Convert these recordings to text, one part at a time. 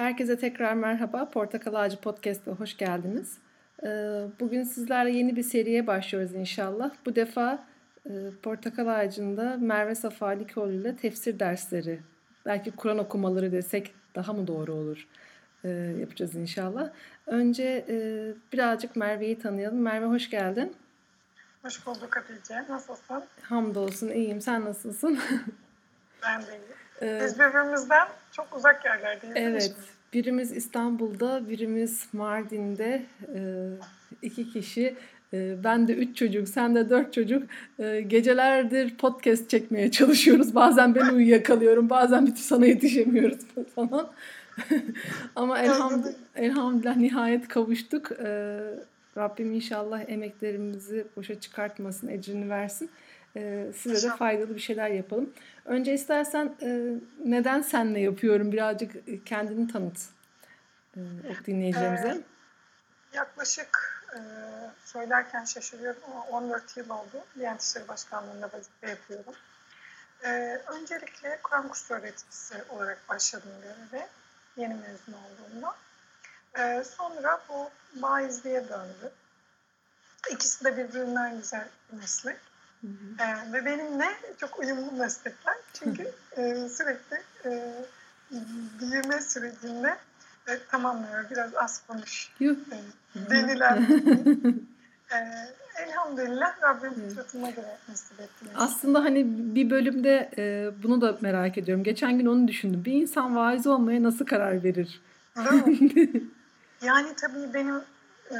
Herkese tekrar merhaba. Portakal Ağacı Podcast'a hoş geldiniz. Ee, bugün sizlerle yeni bir seriye başlıyoruz inşallah. Bu defa e, Portakal Ağacı'nda Merve Safa Likoğlu ile tefsir dersleri, belki Kur'an okumaları desek daha mı doğru olur ee, yapacağız inşallah. Önce e, birazcık Merve'yi tanıyalım. Merve hoş geldin. Hoş bulduk Hatice. Nasılsın? Hamdolsun iyiyim. Sen nasılsın? ben de iyiyim. Ee, Biz birbirimizden çok uzak yerlerdeyiz. Evet. Birimiz İstanbul'da, birimiz Mardin'de. E, iki kişi. E, ben de üç çocuk, sen de dört çocuk. E, gecelerdir podcast çekmeye çalışıyoruz. Bazen ben uyuyakalıyorum, bazen bir sana yetişemiyoruz falan. Ama elhamdülillah, elhamdülillah nihayet kavuştuk. Rabbim inşallah emeklerimizi boşa çıkartmasın, ecrini versin. Size de faydalı bir şeyler yapalım. Önce istersen neden senle yapıyorum birazcık kendini tanıt e, dinleyicilerimize. Ee, yaklaşık e, söylerken şaşırıyorum ama 14 yıl oldu. Diyanet İşleri Başkanlığı'nda vazife yapıyorum. E, öncelikle Kur'an kursu öğreticisi olarak başladım göreve. Yeni mezun olduğumda. E, sonra bu baizliğe döndü. İkisi de birbirinden güzel bir meslek. Hı hı. E, ve benimle çok uyumlu meslekler. Çünkü e, sürekli e, büyüme sürecinde e, tamamlıyor. Biraz az konuş. E, denilen. e, elhamdülillah Rabbim fıtratıma göre nasip etti. Aslında hani bir bölümde e, bunu da merak ediyorum. Geçen gün onu düşündüm. Bir insan vaiz olmaya nasıl karar verir? Yani tabii benim e,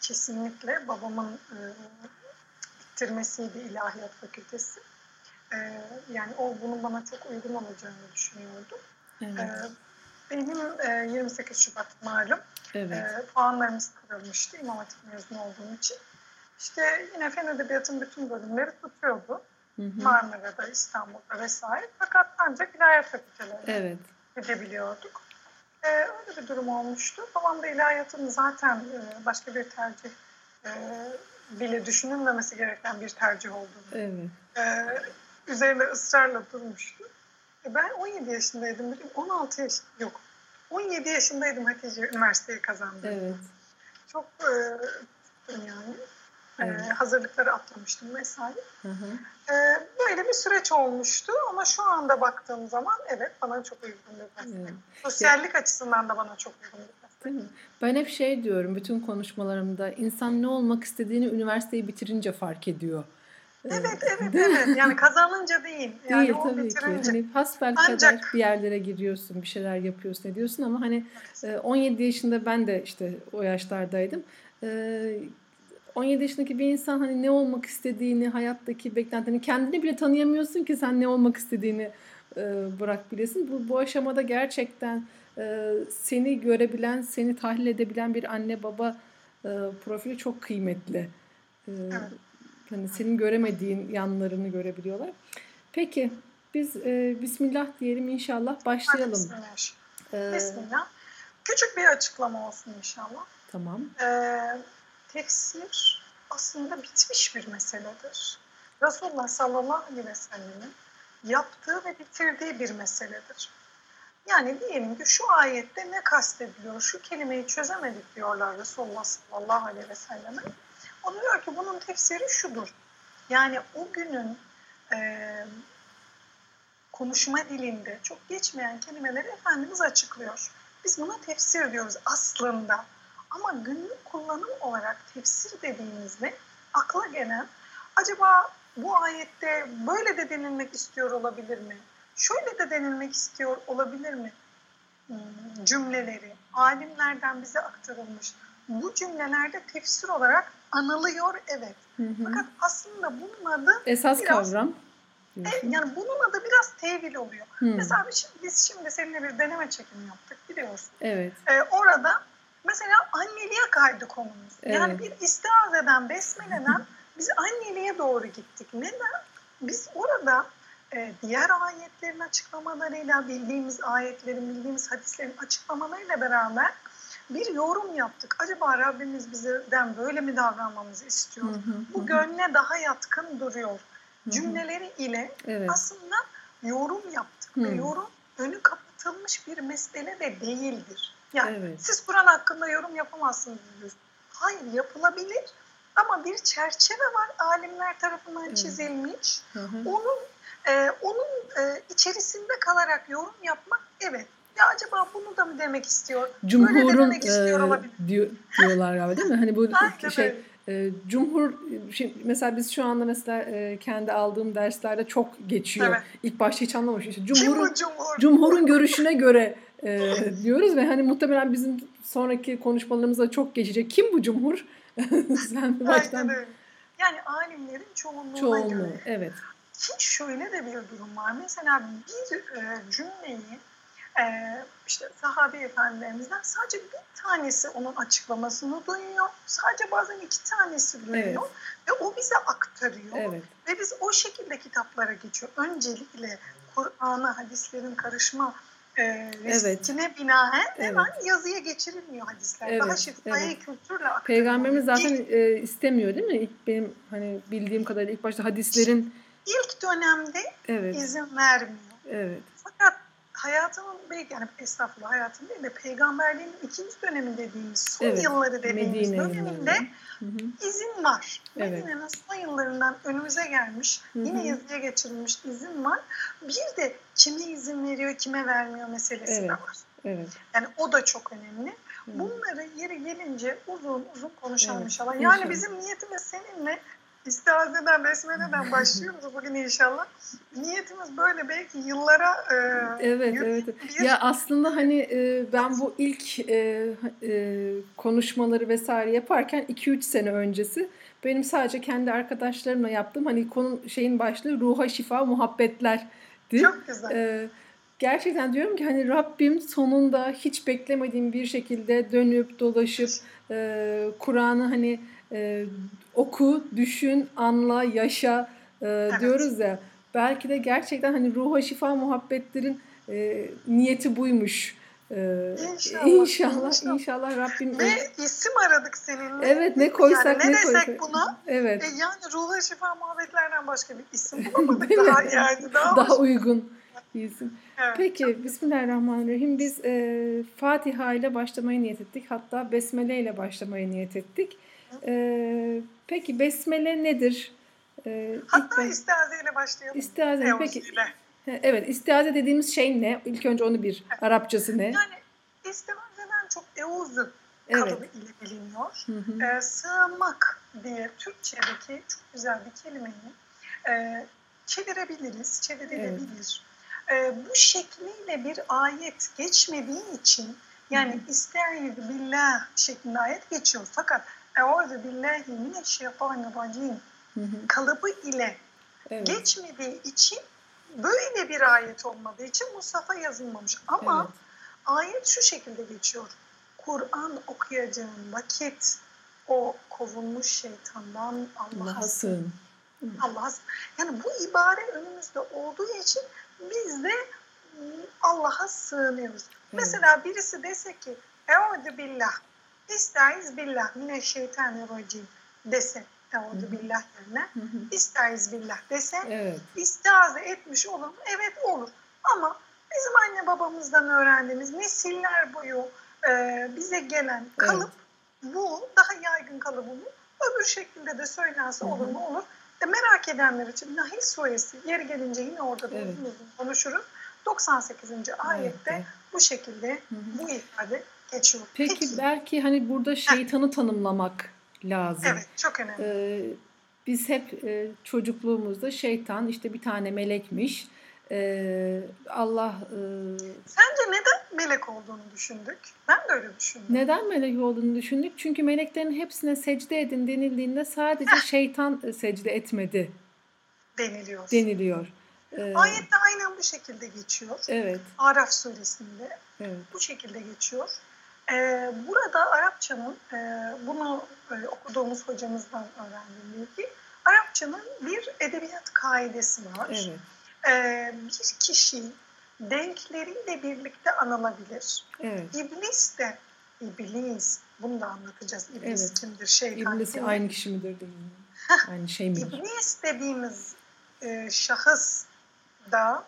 kesinlikle babamın e, bitirmesiydi ilahiyat fakültesi. E, yani o bunun bana çok uygun olacağını düşünüyordum. Evet. E, benim e, 28 Şubat malum evet. e, puanlarımız kırılmıştı İmam Hatip mezunu olduğum için. İşte yine Fen Edebiyatı'nın bütün bölümleri tutuyordu. Hı hı. Marmara'da, İstanbul'da vesaire. Fakat ancak ilahiyat fakültelerine evet. gidebiliyorduk. Ee, öyle bir durum olmuştu. Babam da ilahiyatın zaten e, başka bir tercih e, bile düşünülmemesi gereken bir tercih olduğunu evet. e, üzerinde ısrarla durmuştu. E ben 17 yaşındaydım. 16 yaş yok. 17 yaşındaydım Hatice üniversiteyi kazandım. Evet. Çok e, yani evet. e, hazırlıkları atlamıştım vesaire. Hı hı. E, böyle bir süreç olmuştu ama şu anda baktığım zaman evet bana çok uygun bir meslek. Sosyallik ya. açısından da bana çok uygun bir. Değil mi? Ben hep şey diyorum bütün konuşmalarımda insan ne olmak istediğini üniversiteyi bitirince fark ediyor. Evet evet evet yani kazanınca değil. Yani değil tabii bitirince. ki. Hani hasbel Ancak... kadar bir yerlere giriyorsun, bir şeyler yapıyorsun, ediyorsun ama hani 17 e, yaşında ben de işte o yaşlardaydım. 17 e, yaşındaki bir insan hani ne olmak istediğini, hayattaki beklentilerini kendini bile tanıyamıyorsun ki sen ne olmak istediğini e, bırak bilesin. Bu, bu aşamada gerçekten seni görebilen, seni tahlil edebilen bir anne baba profili çok kıymetli. Evet. Hani senin göremediğin yanlarını görebiliyorlar. Peki biz e, Bismillah diyelim inşallah başlayalım. Bismillah. Ee, Bismillah. Küçük bir açıklama olsun inşallah. Tamam. Ee, tefsir aslında bitmiş bir meseledir. Resulullah sallallahu aleyhi ve sellem'in yaptığı ve bitirdiği bir meseledir. Yani diyelim ki şu ayette ne kastediliyor, şu kelimeyi çözemedik diyorlar Resulullah sallallahu aleyhi ve selleme. O diyor ki bunun tefsiri şudur. Yani o günün e, konuşma dilinde çok geçmeyen kelimeleri Efendimiz açıklıyor. Biz buna tefsir diyoruz aslında. Ama günlük kullanım olarak tefsir dediğimizde akla gelen acaba bu ayette böyle de denilmek istiyor olabilir mi? Şöyle de denilmek istiyor olabilir mi? Cümleleri alimlerden bize aktarılmış. Bu cümlelerde tefsir olarak anılıyor evet. Hı hı. Fakat aslında bunun adı esas biraz, kavram. E, yani bunun adı biraz tevil oluyor. Hı. Mesela biz, biz şimdi seninle bir deneme çekimi yaptık biliyorsun. Evet. E, orada mesela anneliğe kaydı konumuz. Evet. Yani bir istihaz eden, besmeleden biz anneliğe doğru gittik. Neden? Biz orada diğer ayetlerin açıklamalarıyla, bildiğimiz ayetlerin, bildiğimiz hadislerin açıklamalarıyla beraber bir yorum yaptık. Acaba Rabbimiz bizden böyle mi davranmamızı istiyor? Hı hı, Bu hı. gönle daha yatkın duruyor. Hı hı. Cümleleri ile evet. aslında yorum yaptık. Hı. Ve yorum önü kapatılmış bir mesele de değildir. Yani Evet. siz Kur'an hakkında yorum yapamazsınız diyorsun. Hayır yapılabilir ama bir çerçeve var alimler tarafından çizilmiş. Hı hı. Onun e, onun e, içerisinde kalarak yorum yapmak evet. Ya acaba bunu da mı demek istiyor? Böyle de Cumhurun demek istiyor e, diyor, diyorlar galiba değil mi? Hani bu Aynen şey öyle. e, Cumhur şimdi mesela biz şu anda mesela e, kendi aldığım derslerde çok geçiyor. Evet. İlk başta hiç anlamamışım. İşte Cumhur'un cumhur? Cumhur'un görüşüne göre e, diyoruz ve hani muhtemelen bizim sonraki konuşmalarımızda çok geçecek. Kim bu Cumhur? Sen baştan Aynen öyle. Yani alimlerin çoğunluğuna çoğunluğu. göre. Evet. Ki şöyle de bir durum var. Mesela bir e, cümleyi e, işte sahabe efendilerimizden sadece bir tanesi onun açıklamasını duyuyor. Sadece bazen iki tanesi duyuyor. Evet. Ve o bize aktarıyor. Evet. Ve biz o şekilde kitaplara geçiyor. Öncelikle Kur'an'a, hadislerin karışma e, riskine binaen hemen yazıya geçirilmiyor hadisler. Evet, Daha şifayı evet. kültürle aktarılıyor. Peygamberimiz zaten e, istemiyor değil mi? İlk benim hani bildiğim kadarıyla ilk başta hadislerin ilk dönemde evet izin vermiyor. evet Fakat hayatının belki yani estağfurullah hayatın değil de peygamberliğin ikinci dönemi dediğimiz son Evet, yılları dediğimiz Medine döneminde. Hı hı. izin var. Evet. Medine'nin son yıllarından önümüze gelmiş, Hı hı. yine yazıya geçirilmiş izin var. Bir de kime izin veriyor, kime vermiyor meselesi Evet. de var. Evet. Yani o da çok önemli. Bunları yeri gelince uzun uzun konuşalım Evet, inşallah. inşallah. Yani bizim niyetimiz seninle istihazeden, besmeleden başlıyoruz bugün inşallah. Niyetimiz böyle belki yıllara e, Evet, evet. bir Ya aslında hani e, ben bu ilk e, e, konuşmaları vesaire yaparken 2-3 sene öncesi benim sadece kendi arkadaşlarımla yaptığım hani konu şeyin başlığı ruha şifa muhabbetlerdi. çok güzel. E, gerçekten diyorum ki hani Rabbim sonunda hiç beklemediğim bir şekilde dönüp dolaşıp e, Kur'an'ı hani e, oku, düşün, anla, yaşa e, diyoruz ya. Belki de gerçekten hani ruha şifa muhabbetlerin e, niyeti buymuş. E, İnşallah, inşallah, inşallah. inşallah Rabbim. Ve isim aradık seninle. Evet ne koysak yani ne, ne desek koysak. buna? Evet. E, yani ruha şifa muhabbetlerden başka bir isim bulamadık daha yani. Daha, Daha uygun bir isim. Evet. Peki Bismillahirrahmanirrahim. Biz e, Fatiha ile başlamayı niyet ettik. Hatta Besmele ile başlamayı niyet ettik. E, peki Besmele nedir? E, ilk Hatta ben- istiazeyle başlayalım. İstiaze. Peki he, evet istiaze dediğimiz şey ne? İlk önce onu bir Arapçası ne? Yani istivazeden çok euzu Evet. kalıbı ile biliniyor. Hı hı. Ee, sığınmak diye Türkçedeki çok güzel bir kelimeyi e, çevirebiliriz, çevirilebilir. Ee, bu şekliyle bir ayet geçmediği için yani istaiz billah şeklinde ayet geçiyor. Fakat Euzu billahi mineşşeytanirracim kalıbı ile Evet. geçmediği için böyle bir ayet olmadığı için Mustafa yazılmamış. Ama Evet. ayet şu şekilde geçiyor. Kur'an okuyacağın vakit o kovulmuş şeytandan Allah'a sığın. Allah'a. Yani bu ibare önümüzde olduğu için biz de Allah'a sığınıyoruz. Mesela birisi dese ki Eûzü billah, istaiz billah, mineşşeytanirracim dese Eûzü billah yerine istaiz billah dese Evet. istiaze etmiş olur mu? Evet olur. Ama bizim anne babamızdan öğrendiğimiz nesiller boyu e, bize gelen kalıp bu daha yaygın kalıbı bu. Öbür şekilde de söylense olur mu? Olur. E, merak edenler için Nahil suresi yeri gelince yine orada da Evet. uzun uzun konuşuruz. 98. ayette Ayette. bu şekilde bu ifade geçiyor. Peki, belki hani burada şeytanı tanımlamak lazım. Evet çok önemli. Ee, biz hep e, çocukluğumuzda şeytan işte bir tane melekmiş. Ee, Allah e, Sence neden melek olduğunu düşündük? Ben de öyle düşündüm. neden melek olduğunu düşündük? Çünkü meleklerin hepsine secde edin denildiğinde sadece şeytan e, secde etmedi Deniliyor. deniliyor. Ee, Ayette aynen bu şekilde geçiyor. evet, Araf suresinde evet. bu şekilde geçiyor. Ee, burada Arapçanın, e, bunu e, okuduğumuz hocamızdan öğrendiğim bilgi, Arapçanın bir edebiyat kaidesi var. Evet. Ee, bir kişi denkleriyle birlikte anılabilir. Evet. İblis de, iblis, bunu da anlatacağız. İblis Evet. kimdir, şeytan İblis kimdir? aynı kişi midir değil mi? Aynı şey midir? İblis dediğimiz e, şahıs da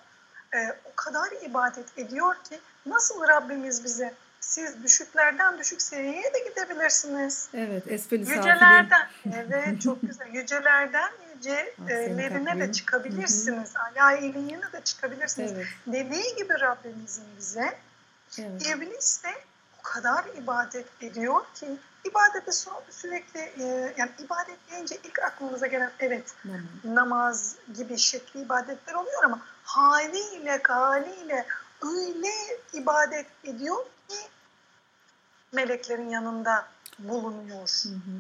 e, o kadar ibadet ediyor ki Nasıl Rabbimiz bize siz düşüklerden düşük seviyeye de gidebilirsiniz. Evet, esfeli Yücelerden, evet çok güzel. Yücelerden yücelerine de çıkabilirsiniz. Ala iyiliğine de çıkabilirsiniz. Evet. Dediği gibi Rabbimizin bize evet. iblis de o kadar ibadet ediyor ki ibadete sürekli e, yani ibadet deyince ilk aklımıza gelen evet namaz, namaz gibi şekli ibadetler oluyor ama haliyle haliyle öyle ibadet ediyor ki meleklerin yanında bulunuyor. Hı hı.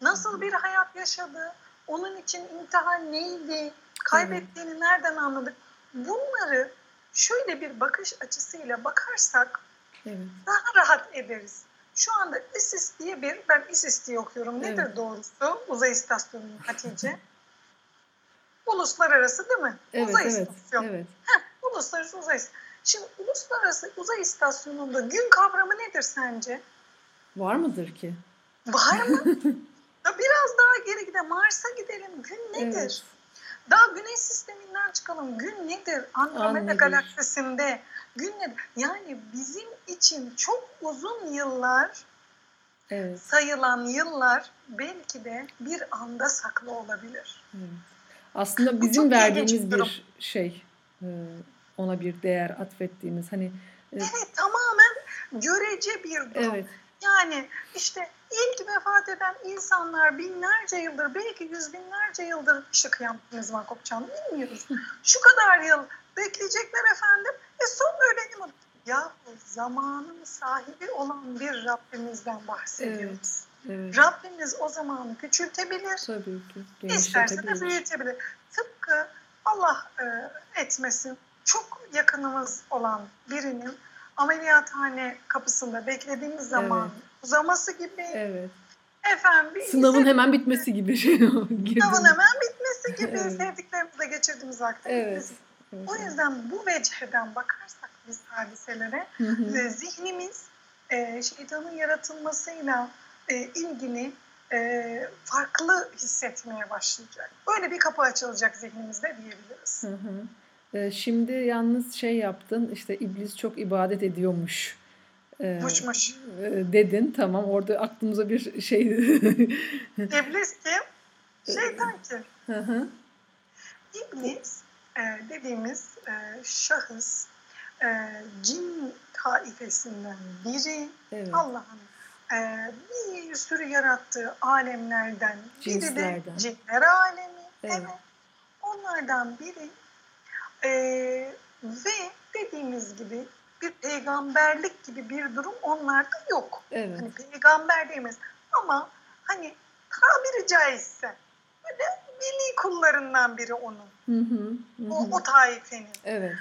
Nasıl bir hayat yaşadı? Onun için imtihan neydi? Kaybettiğini evet. nereden anladık? Bunları şöyle bir bakış açısıyla bakarsak evet. daha rahat ederiz. Şu anda ISIS diye bir, ben ISIS diye okuyorum. Nedir evet. doğrusu? Uzay istasyonu Hatice. Uluslararası değil mi? Evet, uzay evet, istasyonu. Evet. Heh, uluslararası uzay istasyonu. Şimdi uluslararası uzay istasyonunda gün kavramı nedir sence? Var mıdır ki? Var mı? Biraz daha geri gidelim. Mars'a gidelim. Gün nedir? Evet. Daha güneş sisteminden çıkalım. Gün nedir? Andromeda galaksisinde gün nedir? Yani bizim için çok uzun yıllar evet. sayılan yıllar belki de bir anda saklı olabilir. Evet. Aslında bizim verdiğimiz bir şey e, ona bir değer atfettiğimiz hani e, Evet tamamen görece bir durum. Evet. Yani işte ilk vefat eden insanlar binlerce yıldır belki yüz binlerce yıldır işte kıyamet zaman kopacağını bilmiyoruz. Şu kadar yıl bekleyecekler efendim e sonra ölelim. Ya zamanın sahibi olan bir Rabbimizden bahsediyoruz. Evet, evet. Rabbimiz o zamanı küçültebilir. Tabii ki. İsterse de büyütebilir. Tıpkı Allah e, etmesin çok yakınımız olan birinin ameliyathane kapısında beklediğimiz zaman evet. uzaması gibi. Evet. Efendim bir sınavın hemen bitmesi gibi şey. sınavın hemen bitmesi gibi evet. sevdiklerimizle geçirdiğimiz vakti evet. Evet. O yüzden bu vecheden bakarsak biz hadiselere hı hı. zihnimiz e, şeytanın yaratılmasıyla e, ilgili e, farklı hissetmeye başlayacak. Böyle bir kapı açılacak zihnimizde diyebiliriz. Hı hı. Ee, şimdi yalnız şey yaptın işte iblis çok ibadet ediyormuş. Ee, Muşmuş. E, dedin tamam orada aklımıza bir şey. iblis kim? Şeytan kim? Hı hı. İblis e, dediğimiz e, şahıs e, cin taifesinden biri evet. Allah'ın e, bir sürü yarattığı alemlerden biri de cinler alemi. Evet. evet. Onlardan biri e, ve dediğimiz gibi bir peygamberlik gibi bir durum onlarda yok. Evet. Hani peygamber değiliz ama hani tabiri caizse böyle veli kullarından biri onun. Hı hı, hı. O, o taifenin. Evet.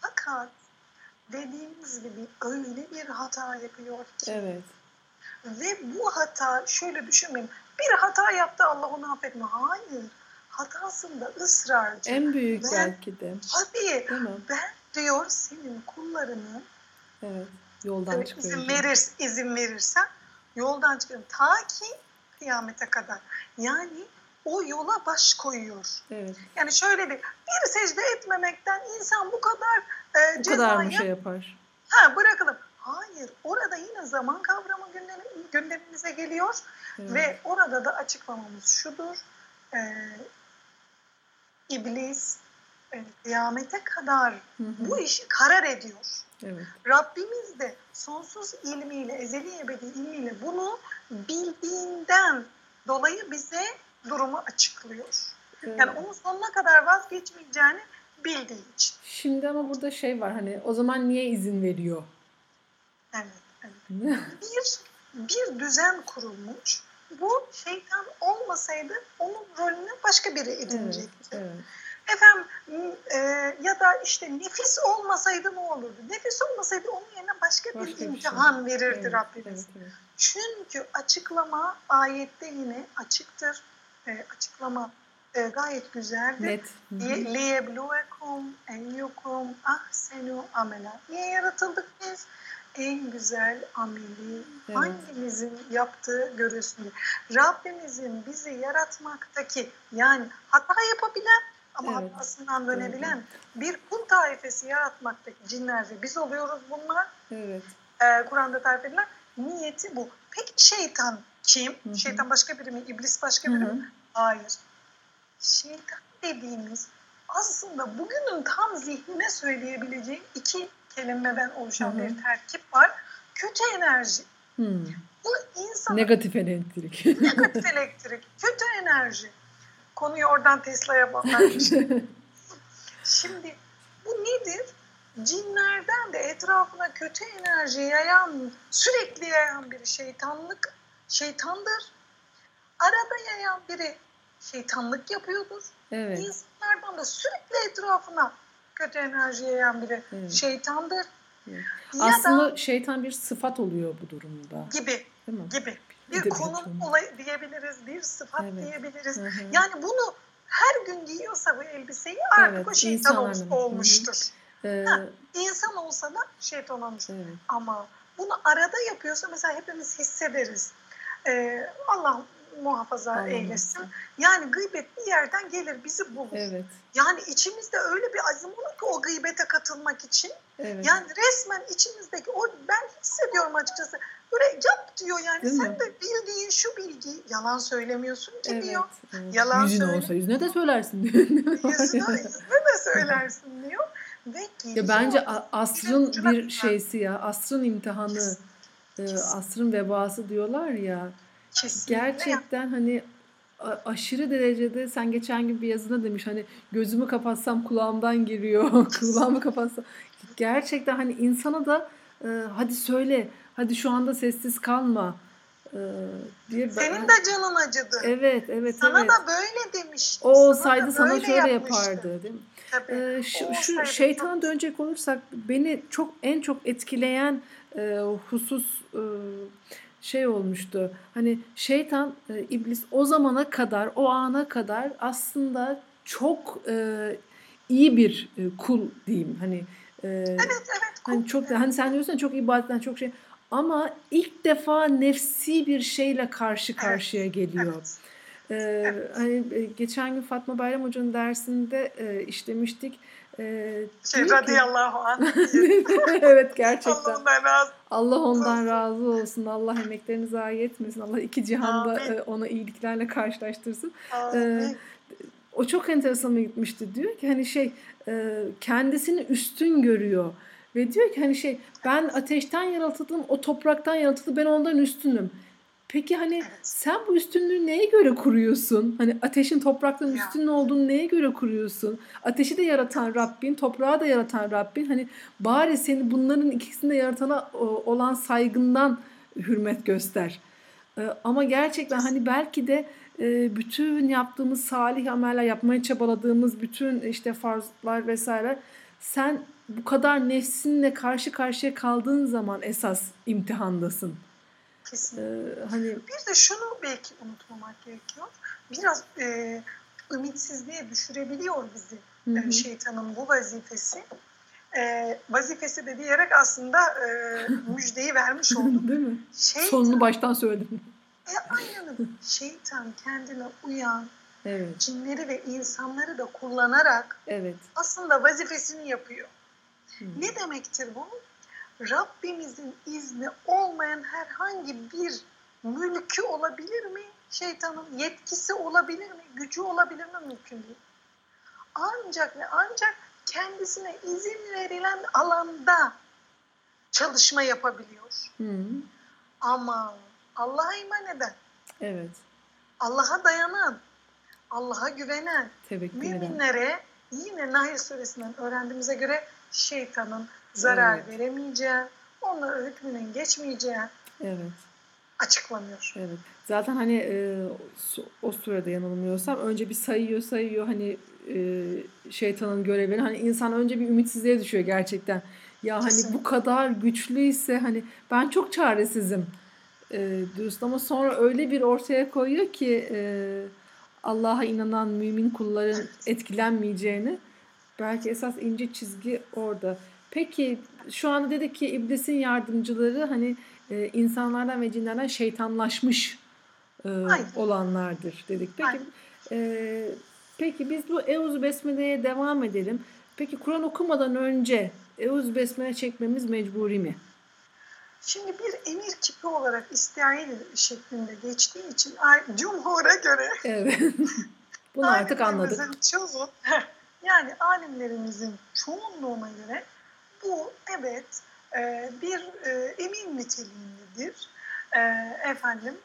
Fakat dediğimiz gibi öyle bir hata yapıyor ki. Evet. Ve bu hata şöyle düşünmeyin. Bir hata yaptı Allah onu affetme. Hayır hatasında ısrarcı. En büyük ben, belki de. Tabii. Ben diyor senin kullarını evet, yoldan evet, izin, verir, izin verirsen yoldan çıkarım. Ta ki kıyamete kadar. Yani o yola baş koyuyor. Evet. Yani şöyle bir, bir secde etmemekten insan bu kadar e, bu cezaya... kadar mı şey yapar? Ha bırakalım. Hayır. Orada yine zaman kavramı gündemimize geliyor. Evet. Ve orada da açıklamamız şudur. E, iblis e, kıyamete kadar hı hı. bu işi karar ediyor. Evet. Rabbimiz de sonsuz ilmiyle, ezeli ebedi ilmiyle bunu bildiğinden dolayı bize durumu açıklıyor. Evet. Yani onun sonuna kadar vazgeçmeyeceğini bildiği için. Şimdi ama burada şey var hani o zaman niye izin veriyor? Evet. evet. bir, bir düzen kurulmuş bu şeytan olmasaydı onun rolünü başka biri edinecekti. Evet, evet. Efendim e, ya da işte nefis olmasaydı ne olurdu? Nefis olmasaydı onun yerine başka, başka bir, bir imtihan şey. verirdi evet, Rabbimiz. Evet, evet. Çünkü açıklama ayette yine açıktır. E, açıklama e, gayet güzeldi. Net. Liyebluvekum eyyukum ahsenu amela. Niye yaratıldık biz? En güzel ameli evet. hangimizin yaptığı görülsün. Rabbimizin bizi yaratmaktaki yani hata yapabilen ama Evet. hatasından dönebilen bir kul taifesi yaratmaktaki cinlerce biz oluyoruz bunlar. Evet. Ee, Kur'an'da tarif edilen niyeti bu. Peki şeytan kim? Hı hı. Şeytan başka biri mi? İblis başka biri hı. mi? Hayır. Şeytan dediğimiz aslında bugünün tam zihnine söyleyebileceği iki kelimeden oluşan Hı hı. bir terkip var. Kötü enerji. Hmm. Bu insan Negatif elektrik. negatif elektrik, kötü enerji. Konuyu oradan Tesla'ya bağlamış. Şimdi bu nedir? Cinlerden de etrafına kötü enerji yayan, sürekli yayan biri şeytanlık, şeytandır. Arada yayan biri şeytanlık yapıyordur. evet. İnsanlardan da sürekli etrafına kötü enerji yayan biri Evet. şeytandır. Evet. Aslında da şeytan bir sıfat oluyor bu durumda. gibi, Değil mi? gibi. Bir konum olayı diyebiliriz, bir sıfat Evet. diyebiliriz. Hı hı. Yani bunu her gün giyiyorsa bu elbiseyi artık Evet, o şeytan ol- insanların. Hı hı. olmuştur. Ee, Ha. İnsan olsa da şeytan olmuştur. evet. Ama bunu arada yapıyorsa mesela hepimiz hissederiz. Ee, Allah muhafaza Allah eylesin. Yani gıybet bir yerden gelir bizi bulur. Evet. Yani içimizde öyle bir azim olur ki o gıybete katılmak için. Evet. Yani resmen içimizdeki o ben hissediyorum açıkçası. Böyle yap diyor yani Değil sen mi? de bildiğin şu bilgi yalan söylemiyorsun ki evet. diyor. evet. Yalan Yüzüne söyle- olsa yüzüne de söylersin diyor. Yüzüne, yüzüne de söylersin diyor. Ve Ya bence asrın bir şeysi ya, asrın imtihanı, e, Kesin. asrın vebası diyorlar ya. Kesinlikle Gerçekten hani aşırı derecede sen geçen gün bir yazına demiş hani gözümü kapatsam kulağımdan giriyor, kulağımı kapatsam. Gerçekten hani insana da e, hadi söyle, hadi şu anda sessiz kalma e, diye. ben- Senin de canın acıdı. Evet, evet, Sana evet. da böyle demiş. O olsaydı sana böyle şöyle yapmıştı. yapardı değil mi? Tabii. Ee, şu, O şu şeytana dönecek olursak beni çok en çok etkileyen e, husus e, şey olmuştu. Hani şeytan, e, iblis o zamana kadar, o ana kadar aslında çok e, iyi bir e, kul diyeyim. Hani e, Evet evet. hani çok hani sen diyorsun çok ibadetten çok şey ama ilk defa nefsi bir şeyle karşı Evet, karşıya geliyor. Evet. Ee, Evet. hani e, geçen gün Fatma Bayram Hoca'nın dersinde e, işlemiştik. Ee, Şey ki- radıyallahu anh. evet gerçekten. Allah ondan razı Allah ondan olsun. razı olsun. Allah emeklerini zayi etmesin. Allah iki cihanda Amin. e, ona iyiliklerle karşılaştırsın. Amin. O çok enteresanıma gitmişti. Diyor ki hani şey e, kendisini üstün görüyor. Ve diyor ki hani şey ben ateşten yaratıldım, o topraktan yaratıldı, ben ondan üstünüm. Peki hani Evet. sen bu üstünlüğü neye göre kuruyorsun? Hani ateşin topraktan üstün olduğunu neye göre kuruyorsun? Ateşi de yaratan Rabbin, toprağı da yaratan Rabbin. Hani bari seni bunların ikisini de yaratana olan saygından hürmet göster. Ee, ama gerçekten hani belki de e, bütün yaptığımız salih ameller, yapmaya çabaladığımız bütün işte farzlar vesaire sen bu kadar nefsinle karşı karşıya kaldığın zaman esas imtihandasın. Kesin. Ee, hani Bir de şunu belki unutmamak gerekiyor. Biraz e, ümitsizliğe düşürebiliyor bizi Hı e, şeytanın bu vazifesi. E, vazifesi de diyerek aslında e, müjdeyi vermiş olduk. değil mi? Şey, Sonunu baştan söyledim. e, aynen. Şeytan kendine uyan Evet, cinleri ve insanları da kullanarak evet. aslında vazifesini yapıyor. Hı. Ne demektir bu? Rabbimizin izni olmayan herhangi bir mülkü olabilir mi? Şeytanın yetkisi olabilir mi? Gücü olabilir mi? Mümkün değil. Ancak ve ancak kendisine izin verilen alanda çalışma yapabiliyor. Hı. Ama Allah'a iman eden, Evet. Allah'a dayanan, Allah'a güvenen, Tevekkül müminlere yine Nahl suresinden öğrendiğimize göre şeytanın zarar Evet. veremeyeceği, onlara hükmünün geçmeyeceği Evet. açıklanıyor. Evet. Zaten hani e, o- sırada yanılmıyorsam önce bir sayıyor sayıyor hani e, şeytanın görevini. Hani insan önce bir ümitsizliğe düşüyor gerçekten. Ya hani bu kadar güçlüyse hani ben çok çaresizim e, diyorsun ama sonra öyle bir ortaya koyuyor ki e, Allah'a inanan mümin kulların etkilenmeyeceğini. Belki esas ince çizgi orada. Peki şu anda dedik ki iblisin yardımcıları hani e, insanlardan ve cinlerden şeytanlaşmış e, Aynen. olanlardır dedik. Peki Aynen. e, Peki biz bu Eûzü Besmele'ye devam edelim. Peki Kur'an okumadan önce Eûzü Besmele çekmemiz mecburi mi? Şimdi bir emir kipi olarak İsrail şeklinde geçtiği için Cumhur'a göre evet. Bunu artık anladık. Çoğu, yani alimlerimizin çoğunluğuna göre bu evet e, bir e, emin niteliğindedir. E, efendim,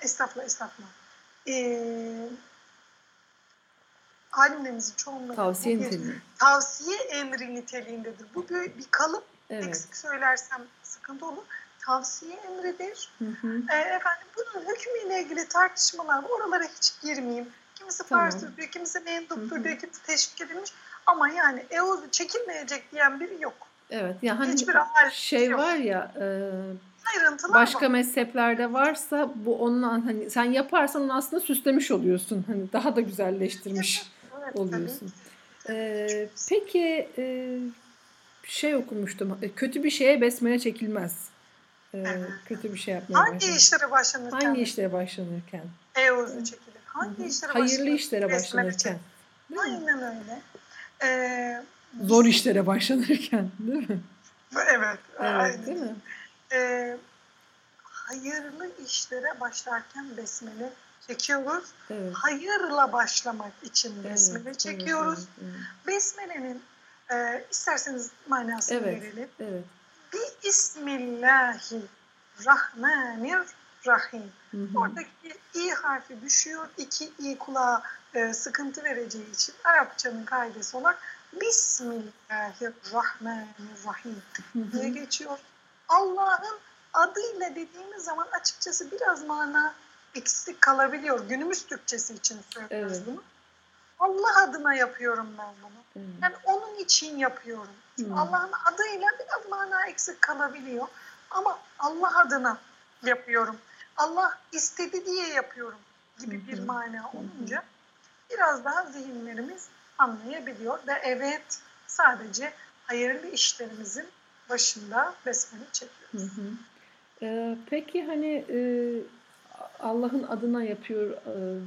estağfurullah estağfurullah. Alimlerimizin çoğunluğu tavsiye, bir, tavsiye emri niteliğindedir. Bu bir, bir kalıp. Evet. Eksik söylersem sıkıntı olur tavsiye emridir. Hı hı. E, efendim bunun hükmüyle ilgili tartışmalar oralara hiç girmeyeyim. Kimisi tamam. farz diyor, kimisi menduptur diyor, kimisi teşvik edilmiş. Ama yani EOZ'u çekilmeyecek diyen biri yok. Evet. Ya hani Hiçbir şey yok. var ya e, başka ama. mezheplerde varsa bu onun hani sen yaparsan onu aslında süslemiş oluyorsun. Hani daha da güzelleştirmiş evet, oluyorsun. Ee, peki e, şey okumuştum. Kötü bir şeye besmele çekilmez e, kötü bir şey yapmaya Hangi başlanır. işlere başlanırken? Hangi işlere başlanırken? Eozu çekilir. Hangi işlere Hayırlı işlere başlanırken. Aynen öyle. Ee, Zor işlere başlanırken değil mi? Evet. Evet aynen. değil mi? Ee, hayırlı işlere başlarken besmele çekiyoruz. Evet. Hayırla başlamak için besmele evet, çekiyoruz. Evet, evet. Besmelenin e, isterseniz manasını evet, verelim. Evet. Bismillahirrahmanirrahim. Hı hı. Oradaki i harfi düşüyor. İki i kulağa e, sıkıntı vereceği için Arapçanın kaidesi olarak Bismillahirrahmanirrahim diye geçiyor. Allah'ın adıyla dediğimiz zaman açıkçası biraz mana eksik kalabiliyor. Günümüz Türkçesi için söylüyoruz evet. bunu. Allah adına yapıyorum ben bunu. Hmm. Yani onun için yapıyorum. Hmm. Allah'ın adıyla biraz mana eksik kalabiliyor. Ama Allah adına yapıyorum. Allah istedi diye yapıyorum gibi bir mana olunca biraz daha zihinlerimiz anlayabiliyor ve evet sadece hayırlı işlerimizin başında besmele çekiyoruz. Hı hı. Ee, peki hani e, Allah'ın adına yapıyor e,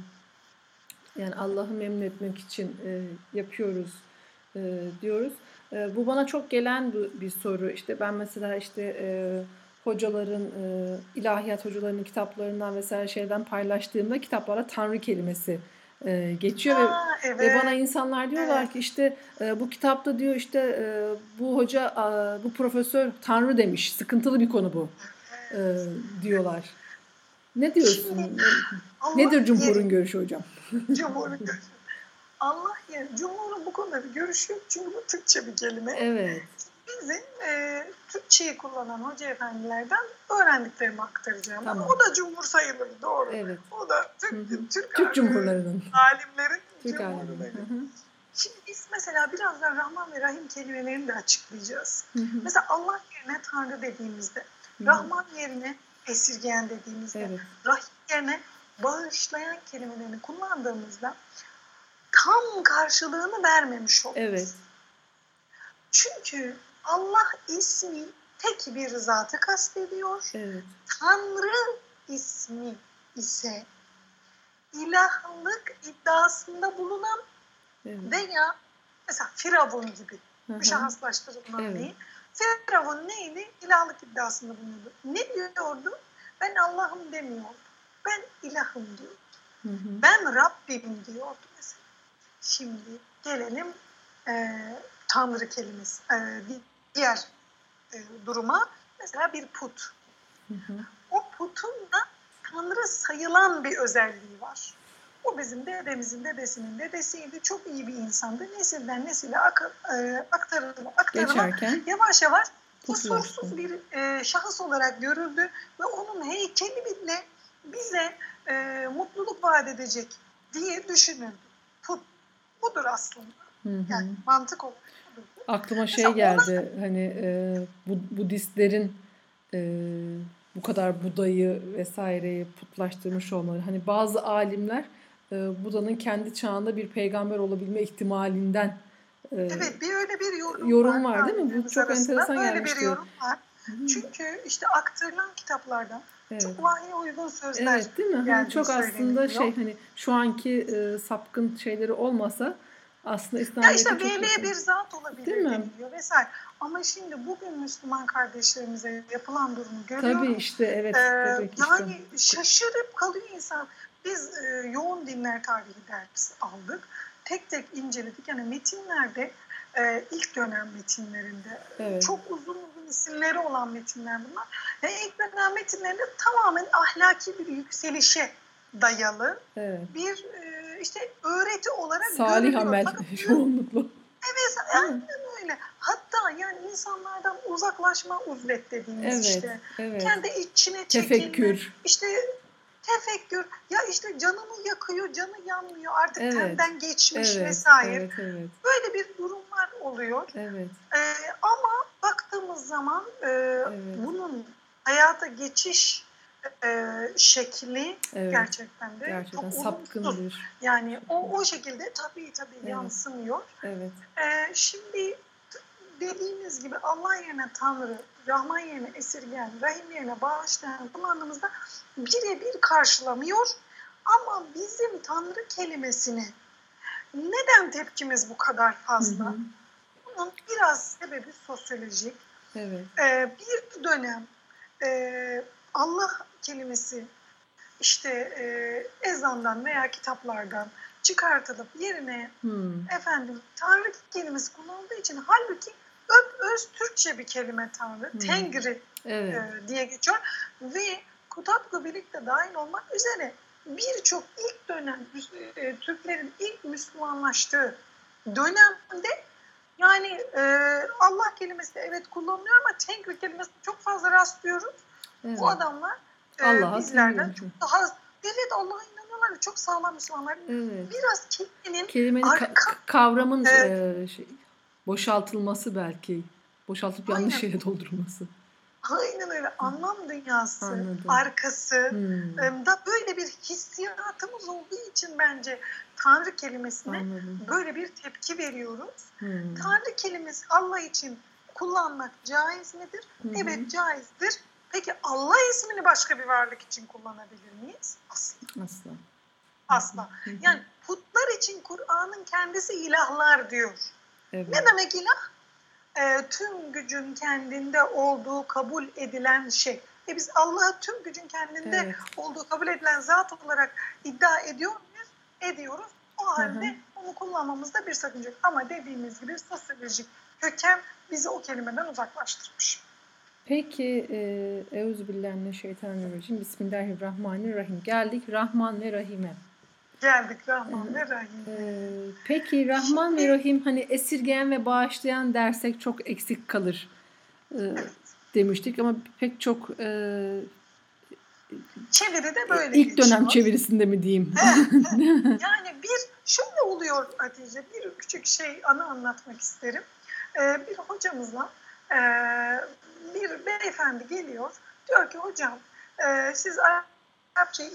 yani Allah'ı memnun etmek için e, yapıyoruz e, diyoruz. E, bu bana çok gelen bir, bir soru. İşte ben mesela işte e, hocaların, e, ilahiyat hocalarının kitaplarından vesaire şeyden paylaştığımda kitaplara Tanrı kelimesi e, geçiyor Aa, ve, evet. ve bana insanlar diyorlar evet. ki işte e, bu kitapta diyor işte e, bu hoca e, bu profesör Tanrı demiş sıkıntılı bir konu bu e, diyorlar. Ne diyorsun? Şimdi, Nedir Cumhur'un yeri, görüşü hocam? Cumhur'un görüşü. Allah yeri. Cumhur'un bu konuda bir görüşü yok. Çünkü bu Türkçe bir kelime. Evet. Bizim e, Türkçeyi kullanan hoca efendilerden öğrendiklerimi aktaracağım. Tamam. o da Cumhur sayılır doğru. Evet. O da Türk. Türk, Türk Cumhurlarının. Alimlerin Türk alimleri. Şimdi biz mesela birazdan Rahman ve Rahim kelimelerini de açıklayacağız. Hı hı. Mesela Allah yerine Tanrı dediğimizde, hı hı. Rahman yerine esirgeyen dediğimizde, evet. rahim yerine bağışlayan kelimelerini kullandığımızda tam karşılığını vermemiş oluruz. Evet. Çünkü Allah ismi tek bir zatı kastediyor. Evet. Tanrı ismi ise ilahlık iddiasında bulunan evet. veya mesela Firavun gibi müşahhaslaştırılan evet. değil. Firavun neydi? İlahlık iddiasında bulunuyordu. Ne diyordu? Ben Allah'ım demiyordu. Ben ilahım diyordu. Hı hı. Ben Rabbim diyordu mesela. Şimdi gelelim e, Tanrı kelimesi. E, diğer e, duruma mesela bir put. Hı hı. O putun da Tanrı sayılan bir özelliği var. O bizim dedemizin dedesinin dedesiydi. Çok iyi bir insandı. Nesilden nesile ak e, aktarıla aktarıla Geçerken, yavaş yavaş kusursuz bir e, şahıs olarak görüldü ve onun heykeli bile bize e, mutluluk vaat edecek diye düşünüldü. Put budur aslında. Hı hı. Yani mantık olarak. Aklıma şey geldi hani e, bu, Budistlerin e, bu kadar Buda'yı vesaireyi putlaştırmış olmaları. Hani bazı alimler e, Buda'nın kendi çağında bir peygamber olabilme ihtimalinden e, Evet bir öyle bir yorum, yorum var, var değil mi? Bu çok enteresan öyle gelmişti. bir yorum var. Hı. Çünkü işte aktarılan kitaplardan evet. çok vahiy uygun sözler Evet değil mi? Hani çok aslında şey hani şu anki e, sapkın şeyleri olmasa aslında İslamiyet'e ya işte veliye bir zat olabilir değil mi? deniliyor vesaire. Ama şimdi bugün Müslüman kardeşlerimize yapılan durumu görüyorum. Tabii işte evet. Ee, tabii yani işte. şaşırıp kalıyor insan. Biz e, yoğun dinler tarihi dersi aldık. Tek tek inceledik. Yani metinlerde e, ilk dönem metinlerinde evet. çok uzun uzun isimleri olan metinler bunlar. Yani ilk dönem metinlerinde tamamen ahlaki bir yükselişe dayalı evet. bir e, işte öğreti olarak Salih görülüyor. amel çoğunlukla. Evet, aynen öyle. Hatta yani insanlardan uzaklaşma uzlet dediğimiz evet, işte. Evet. Kendi içine çekilme. Tefekkür. İşte tefekkür. Ya işte canını yakıyor, canı yanmıyor. Artık evet. tenden geçmiş evet, vesaire. Evet, evet. Böyle bir durumlar oluyor. Evet. Ee, ama baktığımız zaman e, evet. bunun hayata geçiş e, şekli evet. gerçekten de gerçekten çok sapkındır. Yani o o şekilde tabii tabii evet. yansımıyor. Evet. E, şimdi dediğimiz gibi Allah yerine Tanrı, Rahman yerine esirgen, Rahim yerine bağışlayan kullandığımızda birebir karşılamıyor. Ama bizim Tanrı kelimesini neden tepkimiz bu kadar fazla? Hı hı. Bunun biraz sebebi sosyolojik. Evet. Ee, bir dönem e, Allah kelimesi işte e, ezandan veya kitaplardan çıkartılıp yerine hmm. efendim Tanrı kelimesi kullanıldığı için halbuki öp öz Türkçe bir kelime Tanrı, hmm. Tengri evet. e, diye geçiyor ve Kutap'la birlikte dahil olmak üzere birçok ilk dönem e, Türklerin ilk Müslümanlaştığı dönemde yani e, Allah kelimesi evet kullanılıyor ama Tengri kelimesine çok fazla rastlıyoruz. Evet. Bu adamlar e, Allah'a bizlerden çok daha evet Allah'a inanıyorlar ve çok sağlam Müslümanlar. Evet. Biraz kelimenin, kelimenin arka, ka- kavramın evet. e, şey, boşaltılması belki. Boşaltıp yanlış yere doldurulması. Aynen öyle. Anlam dünyası, Anladım. arkası hmm. da böyle bir hissiyatımız olduğu için bence Tanrı kelimesine Anladım. böyle bir tepki veriyoruz. Hmm. Tanrı kelimesi Allah için kullanmak caiz midir? Hmm. Evet caizdir. Peki Allah ismini başka bir varlık için kullanabilir miyiz? Asla. Asla. Asla. Yani putlar için Kur'an'ın kendisi ilahlar diyor. Evet. Ne demek ilah? e, tüm gücün kendinde olduğu kabul edilen şey. E biz Allah'ı tüm gücün kendinde evet. olduğu kabul edilen zat olarak iddia ediyor muyuz? Ediyoruz. O halde hı hı. onu kullanmamızda bir sakınca yok. Ama dediğimiz gibi sosyolojik köken bizi o kelimeden uzaklaştırmış. Peki e, Euzubillahimineşşeytanirracim Bismillahirrahmanirrahim. Geldik Rahman ve Rahim'e geldik Rahman ve Rahim. Ee, peki Rahman Şimdi, ve Rahim hani esirgeyen ve bağışlayan dersek çok eksik kalır evet. demiştik ama pek çok e, çeviride böyle ilk geçiyor. dönem çevirisinde mi diyeyim? yani bir şöyle oluyor Hatice bir küçük şey anı anlatmak isterim. Ee, bir hocamızla e, bir beyefendi geliyor diyor ki hocam e, siz Arapçayı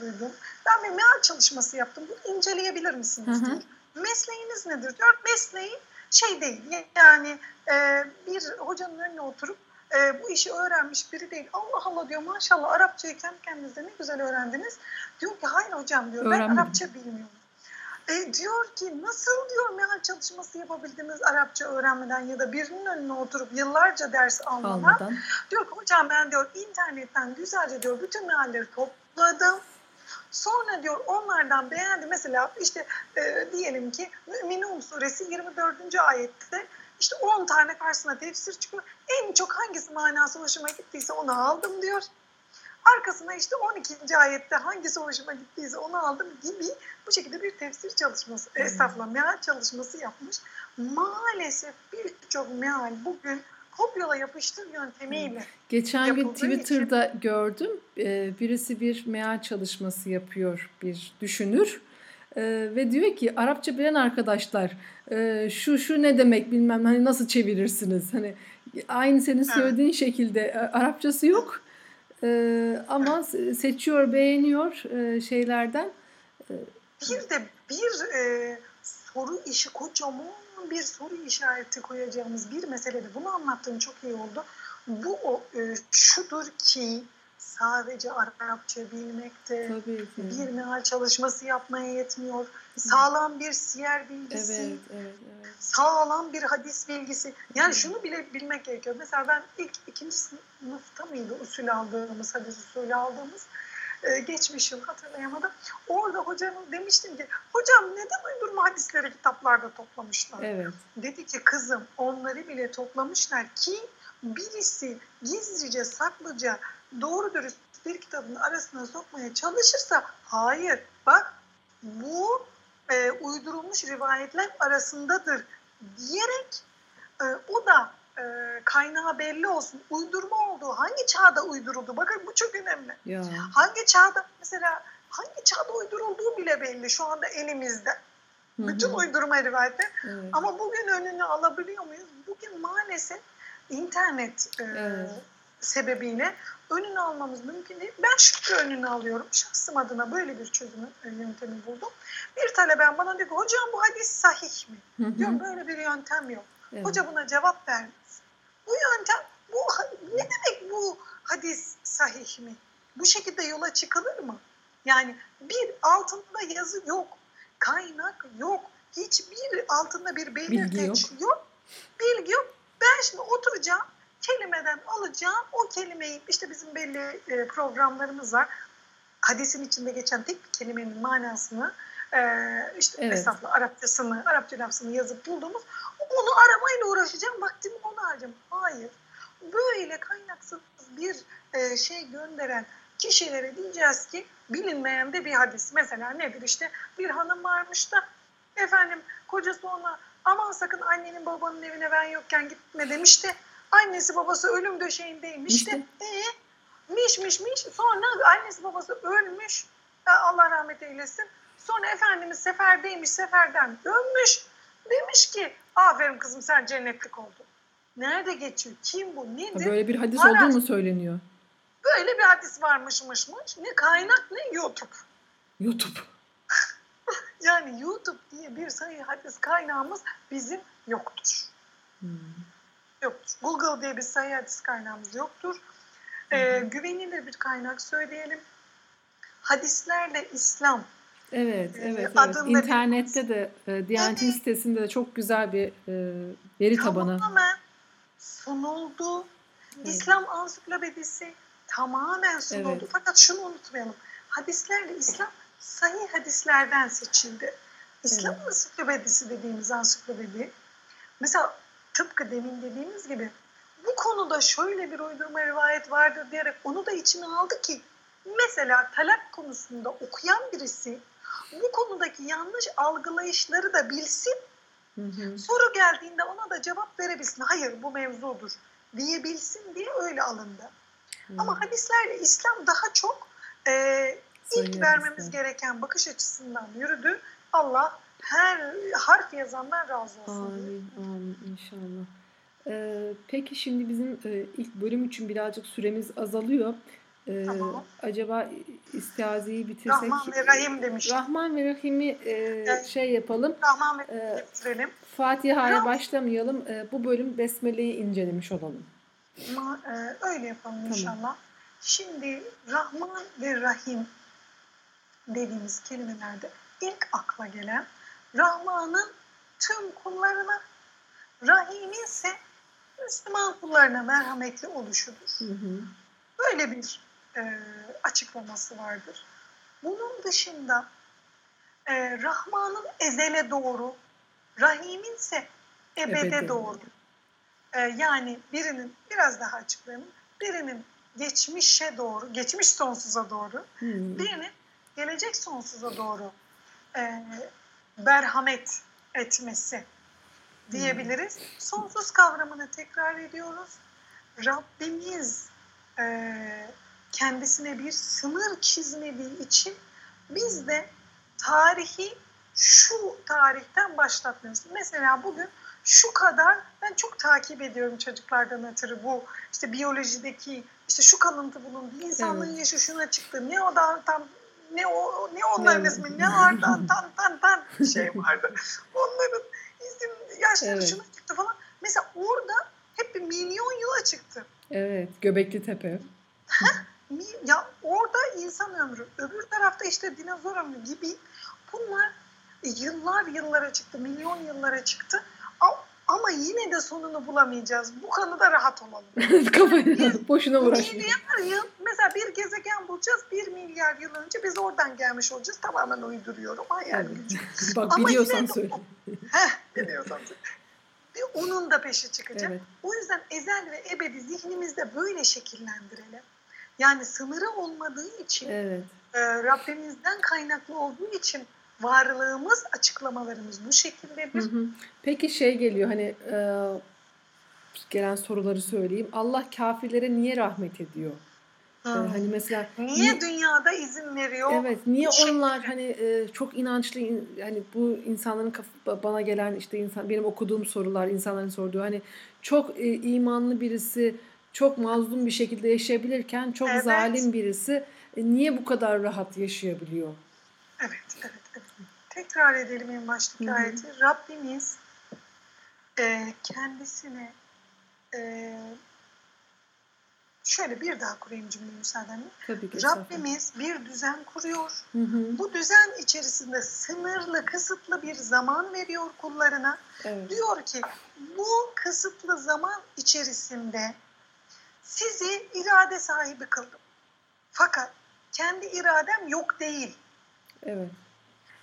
duydum. Ben bir meal çalışması yaptım. Bunu inceleyebilir misiniz diyor. Mesleğiniz nedir diyor. Mesleği şey değil yani e, bir hocanın önüne oturup e, bu işi öğrenmiş biri değil. Allah Allah diyor maşallah Arapçayı kendi kendinize ne güzel öğrendiniz. Diyor ki hayır hocam diyor Öğrenmedim. ben Arapça bilmiyorum. E, diyor ki nasıl diyor meal çalışması yapabildiniz Arapça öğrenmeden ya da birinin önüne oturup yıllarca ders almadan. Almadan. Diyor ki hocam ben diyor internetten güzelce diyor bütün mealleri topladım. Sonra diyor onlardan beğendi. Mesela işte e, diyelim ki Müminun suresi 24. ayette işte 10 tane karşısına tefsir çıkıyor. En çok hangisi manası hoşuma gittiyse onu aldım diyor. Arkasına işte 12. ayette hangisi hoşuma gittiyse onu aldım gibi bu şekilde bir tefsir çalışması, hmm. estağfurullah meal çalışması yapmış. Maalesef birçok meal bugün kopyala yapıştır yöntemiyle Geçen gün Twitter'da için... gördüm. Ee, birisi bir meal çalışması yapıyor bir düşünür. Ee, ve diyor ki Arapça bilen arkadaşlar e, şu şu ne demek bilmem hani nasıl çevirirsiniz hani aynı senin söylediğin evet. şekilde e, Arapçası yok ee, ama seçiyor beğeniyor e, şeylerden. Bir de bir e, soru işi kocaman bir soru işareti koyacağımız bir meselede bunu anlattığın çok iyi oldu. bu o, e, şudur ki sadece Arapça Tabii ki. bir meal çalışması yapmaya yetmiyor. Sağlam bir siyer bilgisi, Evet, evet, evet. sağlam bir hadis bilgisi. Yani şunu bile bilmek gerekiyor. Mesela ben ilk ikinci sınıfta mıydı usul aldığımız, hadis usulü aldığımız e, geçmiş yıl hatırlayamadım. Orada hocanın demiştim ki hocam neden uydurma hadisleri kitaplarda toplamışlar? Evet. Dedi ki kızım onları bile toplamışlar ki birisi gizlice saklıca doğru dürüst bir kitabın arasına sokmaya çalışırsa hayır bak bu e, uydurulmuş rivayetler arasındadır diyerek e, o da e, kaynağı belli olsun. Uydurma olduğu hangi çağda uyduruldu? Bakın bu çok önemli. Ya. Hangi çağda mesela hangi çağda uydurulduğu bile belli şu anda elimizde. Bütün uydurma rivayetler. Evet. Ama bugün önünü alabiliyor muyuz? Bugün maalesef internet e, Evet. Sebebiyle önünü almamız mümkün değil. Ben şükür önünü alıyorum. Şahsım adına böyle bir çözüm e, yöntemi buldum. Bir talebem bana diyor ki hocam bu hadis sahih mi? Hı hı. Diyorum böyle bir yöntem yok. Evet. Hoca buna cevap vermez. Bu yöntem, bu ne demek bu hadis sahih mi? Bu şekilde yola çıkılır mı? Yani bir altında yazı yok, kaynak yok, hiçbir altında bir belirteç Bilgi yok. bilgi yok. Ben şimdi oturacağım, kelimeden alacağım, o kelimeyi işte bizim belli e, programlarımız var. Hadisin içinde geçen tek bir kelimenin manasını e, işte Evet. estağfurullah Arapçasını, Arapça lafzını yazıp bulduğumuz onu aramayla uğraşacağım, vaktimi ona harcayacağım. Hayır. Böyle kaynaksız bir e, şey gönderen kişilere diyeceğiz ki bilinmeyen de bir hadis. Mesela nedir işte bir hanım varmış da efendim kocası ona aman sakın annenin babanın evine ben yokken gitme demiş de annesi babası ölüm döşeğindeymiş İşte. de ee, miş miş miş sonra annesi babası ölmüş E, Allah rahmet eylesin sonra Efendimiz seferdeymiş seferden dönmüş demiş ki aferin kızım sen cennetlik oldun. Nerede geçiyor? Kim bu? Nedir? Böyle bir hadis Araç. olduğu mu söyleniyor? Böyle bir hadis varmışmışmış. Ne kaynak ne YouTube. YouTube. Yani YouTube diye bir sayı hadis kaynağımız bizim yoktur. Hmm. Yoktur. Google diye bir sayı hadis kaynağımız yoktur. Ee, güvenilir bir kaynak söyleyelim. Hadislerle İslam. Evet, Ee, evet, evet. İnternette de, e, Diyanet'in Evet. sitesinde de çok güzel bir e, veri tabanı. Tamamen sunuldu. Evet. İslam ansiklopedisi tamamen sunuldu. Evet. Fakat şunu unutmayalım. Hadislerle İslam sahih hadislerden seçildi. İslam Evet. ansiklopedisi dediğimiz ansiklopedi mesela tıpkı demin dediğimiz gibi bu konuda şöyle bir uydurma rivayet vardır diyerek onu da içine aldı ki mesela talak konusunda okuyan birisi bu konudaki yanlış algılayışları da bilsin Hı hı. soru geldiğinde ona da cevap verebilsin. Hayır bu mevzudur diyebilsin diye öyle alındı. Hı. Ama hadislerle İslam daha çok e, ilk vermemiz gereken bakış açısından yürüdü. Allah her harf yazandan razı olsun. Amin, amin inşallah. Ee, peki şimdi bizim e, ilk bölüm için birazcık süremiz azalıyor. Ee, Tamam. Acaba istiazeyi bitirsek? Rahman ve Rahim demiş. Rahman ve Rahim'i e, Evet. şey yapalım. Rahman ve Ee, Rahim bitirelim. Fatiha'ya başlamayalım. Ee, bu bölüm Besmele'yi incelemiş olalım. Ama e, öyle yapalım Tamam. inşallah. Şimdi Rahman ve Rahim dediğimiz kelimelerde ilk akla gelen Rahman'ın tüm kullarına, Rahim'in ise Müslüman kullarına merhametli oluşudur. Hı hı. Böyle bir e, açıklaması vardır. Bunun dışında e, Rahman'ın ezele doğru, Rahim'in ise ebede, Ebede. doğru. E, yani birinin, biraz daha açıklayalım, birinin geçmişe doğru, geçmiş sonsuza doğru, Hı. birinin gelecek sonsuza doğru e, merhamet etmesi diyebiliriz. Sonsuz kavramını tekrar ediyoruz. Rabbimiz e, kendisine bir sınır çizmediği için biz de tarihi şu tarihten başlatmıyoruz. Mesela bugün şu kadar ben çok takip ediyorum çocuklardan ötürü bu işte biyolojideki işte şu kalıntı bulundu. İnsanlığın Evet. yaşı şuna çıktı. Ne o da tam ne o ne onların ismi ne var tan tan tan tan şey vardı. Onların isim yaşları Evet. şuna çıktı falan. Mesela orada hep bir milyon yıla çıktı. Evet, Göbekli Tepe. ya orada insan ömrü, öbür tarafta işte dinozor ömrü gibi bunlar yıllar yıllara çıktı, milyon yıllara çıktı. Ama yine de sonunu bulamayacağız. Bu konuda rahat olalım. Kafayı boşuna uğraşmayın. Mesela bir gezegen bulacağız. Bir milyar yıl önce biz oradan gelmiş olacağız. Tamamen uyduruyorum. Hayal gücü. Bak Ama biliyorsan söyle. Heh, biliyorsan söyle. Ve onun da peşi çıkacak. Evet. O yüzden ezel ve ebedi zihnimizde böyle şekillendirelim. Yani sınırı olmadığı için, evet. e, Rabbimizden kaynaklı olduğu için varlığımız, açıklamalarımız bu şekildedir. Hı hı. Peki şey geliyor hani e, gelen soruları söyleyeyim. Allah kafirlere niye rahmet ediyor? Ee, hani mesela niye ni, dünyada izin veriyor? Evet, niye onlar hani e, çok inançlı hani bu insanların bana gelen işte insan benim okuduğum sorular, insanların sorduğu hani çok e, imanlı birisi çok mazlum bir şekilde yaşayabilirken çok evet. zalim birisi e, niye bu kadar rahat yaşayabiliyor? Evet, evet. Tekrar edelim en baştaki Hı-hı. ayeti. Rabbimiz e, kendisine e, şöyle bir daha kurayım cümleyi müsaadenle. Tabii ki. Rabbimiz bir düzen kuruyor. Hı hı. Bu düzen içerisinde sınırlı, kısıtlı bir zaman veriyor kullarına. Evet. Diyor ki bu kısıtlı zaman içerisinde sizi irade sahibi kıldım. Fakat kendi iradem yok değil. Evet.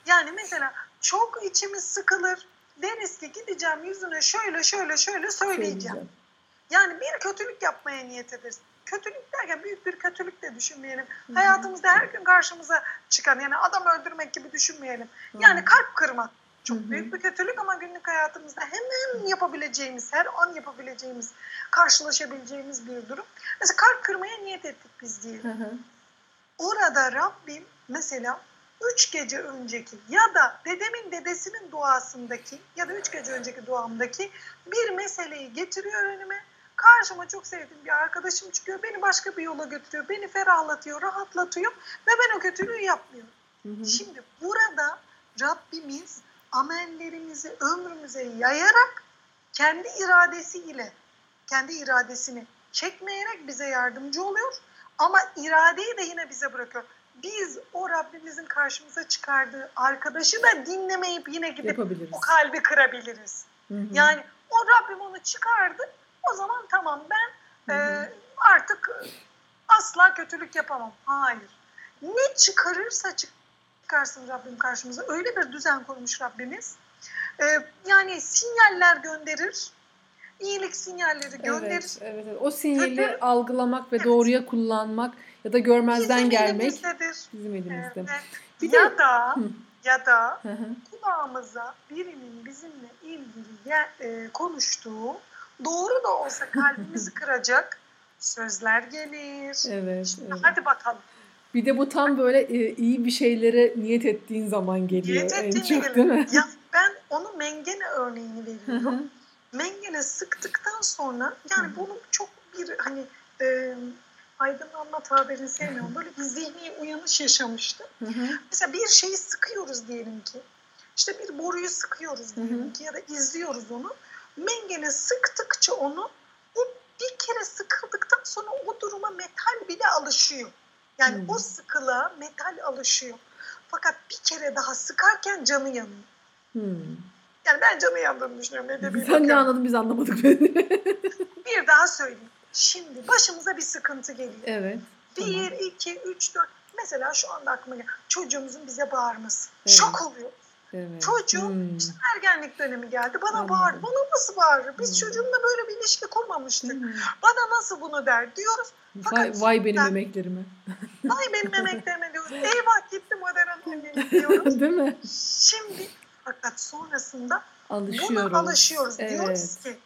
Yani mesela çok içimiz sıkılır. Deriz ki gideceğim yüzüne şöyle şöyle şöyle söyleyeceğim. Yani bir kötülük yapmaya niyet ederiz. Kötülük derken büyük bir kötülük de düşünmeyelim. Hı-hı. Hayatımızda her gün karşımıza çıkan yani adam öldürmek gibi düşünmeyelim. Hı-hı. Yani kalp kırmak çok Hı-hı. büyük bir kötülük ama günlük hayatımızda hemen yapabileceğimiz, her an yapabileceğimiz, karşılaşabileceğimiz bir durum. Mesela kalp kırmaya niyet ettik biz diyelim. Hı-hı. Orada Rabbim mesela üç gece önceki ya da dedemin dedesinin duasındaki ya da üç gece önceki duamdaki bir meseleyi getiriyor önüme. Karşıma çok sevdiğim bir arkadaşım çıkıyor. Beni başka bir yola götürüyor. Beni ferahlatıyor, rahatlatıyor ve ben o kötülüğü yapmıyorum. Hı hı. Şimdi burada Rabbimiz amellerimizi ömrümüze yayarak kendi iradesiyle, kendi iradesini çekmeyerek bize yardımcı oluyor. Ama iradeyi de yine bize bırakıyor biz o Rabbimizin karşımıza çıkardığı arkadaşı da dinlemeyip yine gidip o kalbi kırabiliriz. Hı hı. Yani o Rabbim onu çıkardı. O zaman tamam ben hı hı. E, artık asla kötülük yapamam. Hayır. Ne çıkarırsa çıkarsın Rabbim karşımıza. Öyle bir düzen kurmuş Rabbimiz. E, yani sinyaller gönderir. İyilik sinyalleri gönderir. Evet, evet, evet. O sinyali Kötü, algılamak ve evet. doğruya kullanmak ya da görmezden bizim gelmek elimizdedir. bizim elimizde. Evet. Bir ya de, da hı. ya da hı hı. kulağımıza birinin bizimle ilgili e, konuştuğu doğru da olsa kalbimizi kıracak sözler gelir. Evet, evet. Hadi bakalım. Bir de bu tam böyle e, iyi bir şeylere niyet ettiğin zaman geliyor. Niyet en çok gelir. değil mi? Ya ben onu mengene örneğini veriyorum. mengene sıktıktan sonra yani bunu çok bir hani e, aydınlanma tabirini sevmiyorum. Böyle bir zihni uyanış yaşamıştım. Hı hı. Mesela bir şeyi sıkıyoruz diyelim ki. İşte bir boruyu sıkıyoruz diyelim hı hı. ki ya da izliyoruz onu. Mengene sıktıkça onu o bir kere sıkıldıktan sonra o duruma metal bile alışıyor. Yani hı. o sıkılığa metal alışıyor. Fakat bir kere daha sıkarken canı yanıyor. Hı. Yani ben canı yandığını düşünüyorum. De Sen ne anladın biz anlamadık. bir daha söyleyeyim. Şimdi başımıza bir sıkıntı geliyor. Evet. Bir, tamam. iki, üç, dört. Mesela şu anda aklıma geliyor. Çocuğumuzun bize bağırması. Evet. Şok oluyor. Evet. Çocuğum hmm. işte ergenlik dönemi geldi. Bana hmm. bağırdı. Bana nasıl bağırır? Biz hmm. çocuğumla böyle bir ilişki kurmamıştık. Hmm. Bana nasıl bunu der diyoruz. Fakat vay, vay benim ben, emeklerime. Vay benim emeklerime diyoruz. Eyvah gitti annelik diyoruz. Değil mi? Şimdi fakat sonrasında alışıyoruz. buna alışıyoruz. Evet. Diyoruz ki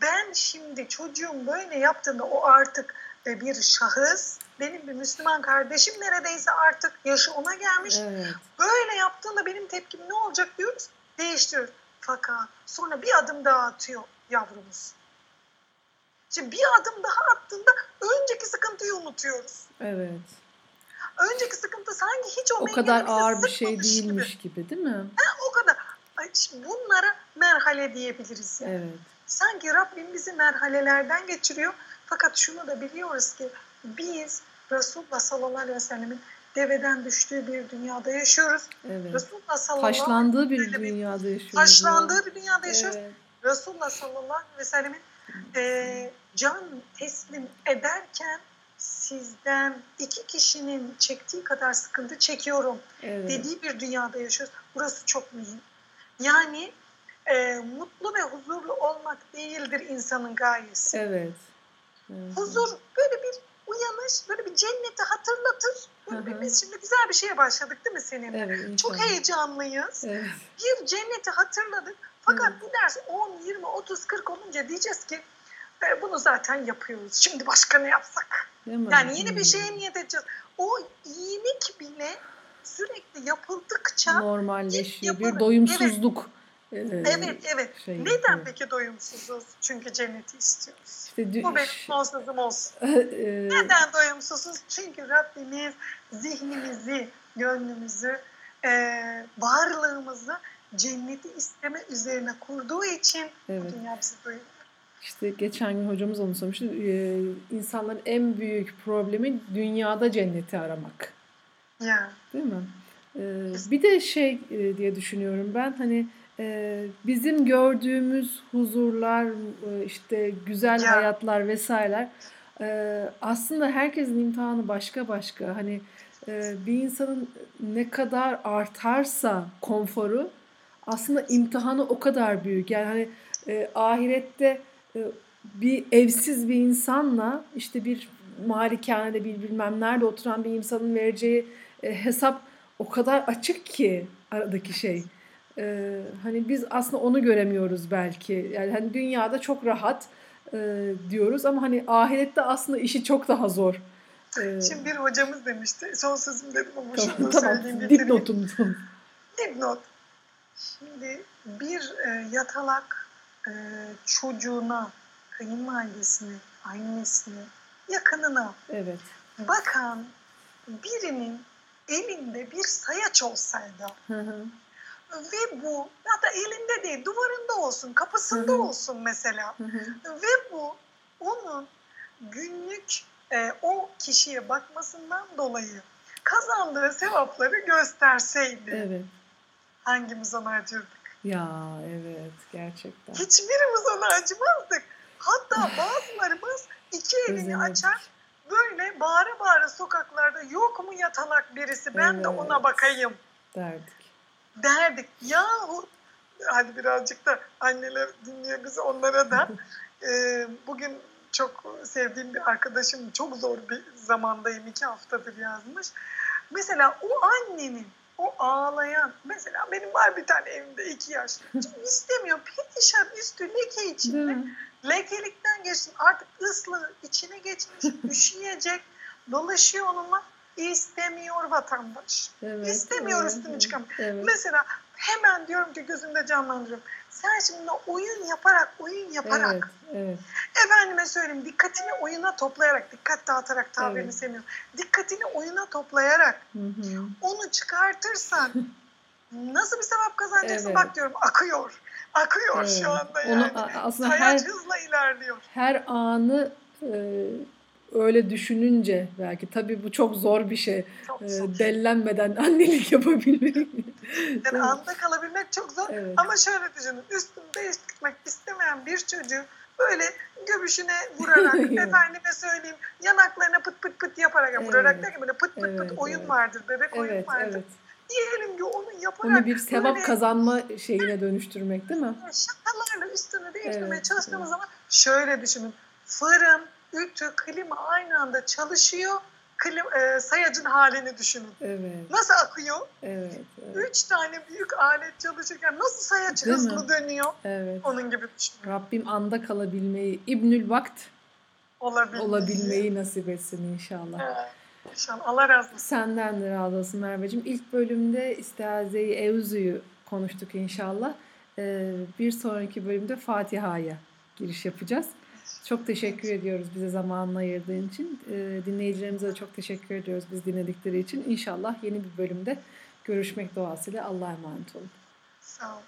ben şimdi çocuğum böyle yaptığında o artık e, bir şahıs, benim bir Müslüman kardeşim neredeyse artık yaşı ona gelmiş. Evet. Böyle yaptığında benim tepkim ne olacak diyoruz. Değiştiriyoruz. Fakat sonra bir adım daha atıyor yavrumuz. Şimdi bir adım daha attığında önceki sıkıntıyı unutuyoruz. Evet. Önceki sıkıntı sanki hiç o, o kadar ağır bir şey değilmiş gibi, gibi değil mi? Ha, o kadar. Ay, şimdi bunlara merhale diyebiliriz. Yani. Evet. Sanki Rabbim bizi merhalelerden geçiriyor. Fakat şunu da biliyoruz ki biz Resulullah sallallahu aleyhi ve sellemin deveden düştüğü bir dünyada yaşıyoruz. Evet. Resulullah sallallahu Taşlandığı bir aleyhi ve sellemin dünyada yaşıyoruz. taşlandığı bir dünyada yaşıyoruz. Evet. Resulullah sallallahu aleyhi ve sellemin e, can teslim ederken sizden iki kişinin çektiği kadar sıkıntı çekiyorum Evet. dediği bir dünyada yaşıyoruz. Burası çok mühim. Yani e, mutlu ve huzurlu olmak değildir insanın gayesi. Evet. Evet. Huzur böyle bir uyanış, böyle bir cenneti hatırlatır. Böyle Hı bir, hı. biz şimdi güzel bir şeye başladık değil mi seninle? Evet, Çok heyecanlıyız. Evet. Bir cenneti hatırladık. Fakat Evet. bu ders 10, 20, 30, 40 olunca diyeceğiz ki "E, bunu zaten yapıyoruz. Şimdi başka ne yapsak? Değil mi? Yani yeni bir Hmm. şeye niyet edeceğiz. O iyilik bile sürekli yapıldıkça normalleşiyor. Bir doyumsuzluk. E, evet evet. şey Neden peki doyumsuzuz? Çünkü cenneti istiyoruz. İşte dü- Bu benim son sözüm olsun. e, Neden doyumsuzuz? Çünkü Rabbimiz zihnimizi, gönlümüzü, e, varlığımızı cenneti isteme üzerine kurduğu için Evet. bu dünya bizi doyuruyor. İşte geçen gün hocamız onu sormuştu. Ee, insanların en büyük problemi dünyada cenneti aramak. Ya. Değil mi? Ee, bir de şey e, diye düşünüyorum ben hani bizim gördüğümüz huzurlar e, işte güzel Ya. hayatlar vesaireler e, aslında herkesin imtihanı başka başka hani e, bir insanın ne kadar artarsa konforu aslında imtihanı o kadar büyük yani hani ahirette bir evsiz bir insanla işte bir malikanede bir bilmem nerede oturan bir insanın vereceği hesap o kadar açık ki aradaki şey. E, hani biz aslında onu göremiyoruz belki. Yani hani dünyada çok rahat e, diyoruz ama hani ahirette aslında işi çok daha zor. E, Şimdi bir hocamız demişti. Son sözüm dedim ama tamam, şunu tamam. söyleyeyim. Dipnotum. Dipnot. Şimdi bir e, yatalak e, çocuğuna, kayınvalidesine, annesine, yakınına Evet. bakan birinin elinde bir sayaç olsaydı Hı hı. Ve bu da elinde değil duvarında olsun, kapısında Hı hı. olsun mesela Hı hı. ve bu onun günlük e, o kişiye bakmasından dolayı kazandığı sevapları gösterseydi Evet. hangimiz ona acırdık? Ya evet gerçekten. Hiçbirimiz ona acımazdık. Hatta bazılarımız iki elini açar böyle bağıra bağıra sokaklarda yok mu yatalak birisi ben de ona Evet. bakayım derdik. Derdik. Yahu hadi birazcık da anneler dinliyor bizi onlara da. Ee, bugün çok sevdiğim bir arkadaşım çok zor bir zamandayım iki haftadır yazmış. Mesela o annenin o ağlayan mesela benim var bir tane evimde iki yaş. İstemiyor perişan üstü leke içinde. Lekelikten geçsin artık ıslığı içine geçmiş üşüyecek dolaşıyor onunla istemiyor vatandaş. Evet. İstemiyor evet, üstünü evet, çıkamıyor. Evet. Mesela hemen diyorum ki gözümde canlandırıyorum. Sen şimdi oyun yaparak, oyun yaparak, Evet, evet. efendime söyleyeyim dikkatini oyuna toplayarak, dikkat dağıtarak tabirini Evet. sevmiyorum. Dikkatini oyuna toplayarak Hı hı. onu çıkartırsan nasıl bir sevap kazanacaksın? Evet. Bak diyorum akıyor. Akıyor Evet. şu anda Onu yani. a- aslında Sayaç her hızla ilerliyor. her anı e, öyle düşününce belki tabii bu çok zor bir şey. Çok E, zor. dellenmeden annelik yapabilmek. Yani anda kalabilmek çok zor. Evet. Ama şöyle düşünün. Üstünü değiştirmek istemeyen bir çocuğu böyle göbüşüne vurarak, Evet. efendime söyleyeyim yanaklarına pıt pıt pıt yaparak, yani vurarak Evet. derken böyle pıt pıt Evet, pıt oyun evet. vardır, bebek oyun Evet, vardır. evet. Diyelim ki onu yaparak Onu bir sevap böyle kazanma şeyine dönüştürmek değil mi? şakalarla üstünü değiştirmeye Evet, çalıştığımız evet. zaman şöyle düşünün. Fırın, ütü, klima aynı anda çalışıyor. Klim, e, sayacın halini düşünün. Evet, Nasıl akıyor? evet, evet. Üç tane büyük alet çalışırken nasıl sayaç Değil hızlı mi? dönüyor? evet. Onun gibi düşünün. Rabbim anda kalabilmeyi, İbnül Vakt Olabilmeyi. olabilmeyi nasip etsin inşallah. Evet. İnşallah. Allah razı olsun. Senden de razı olsun Merveciğim. İlk bölümde İstiaze-i Evzu'yu konuştuk inşallah. Ee, bir sonraki bölümde Fatiha'ya giriş yapacağız. Çok teşekkür ediyoruz bize zamanını ayırdığın için. Ee, dinleyicilerimize de çok teşekkür ediyoruz biz dinledikleri için. İnşallah yeni bir bölümde görüşmek duasıyla Allah'a emanet olun. Sağ olun.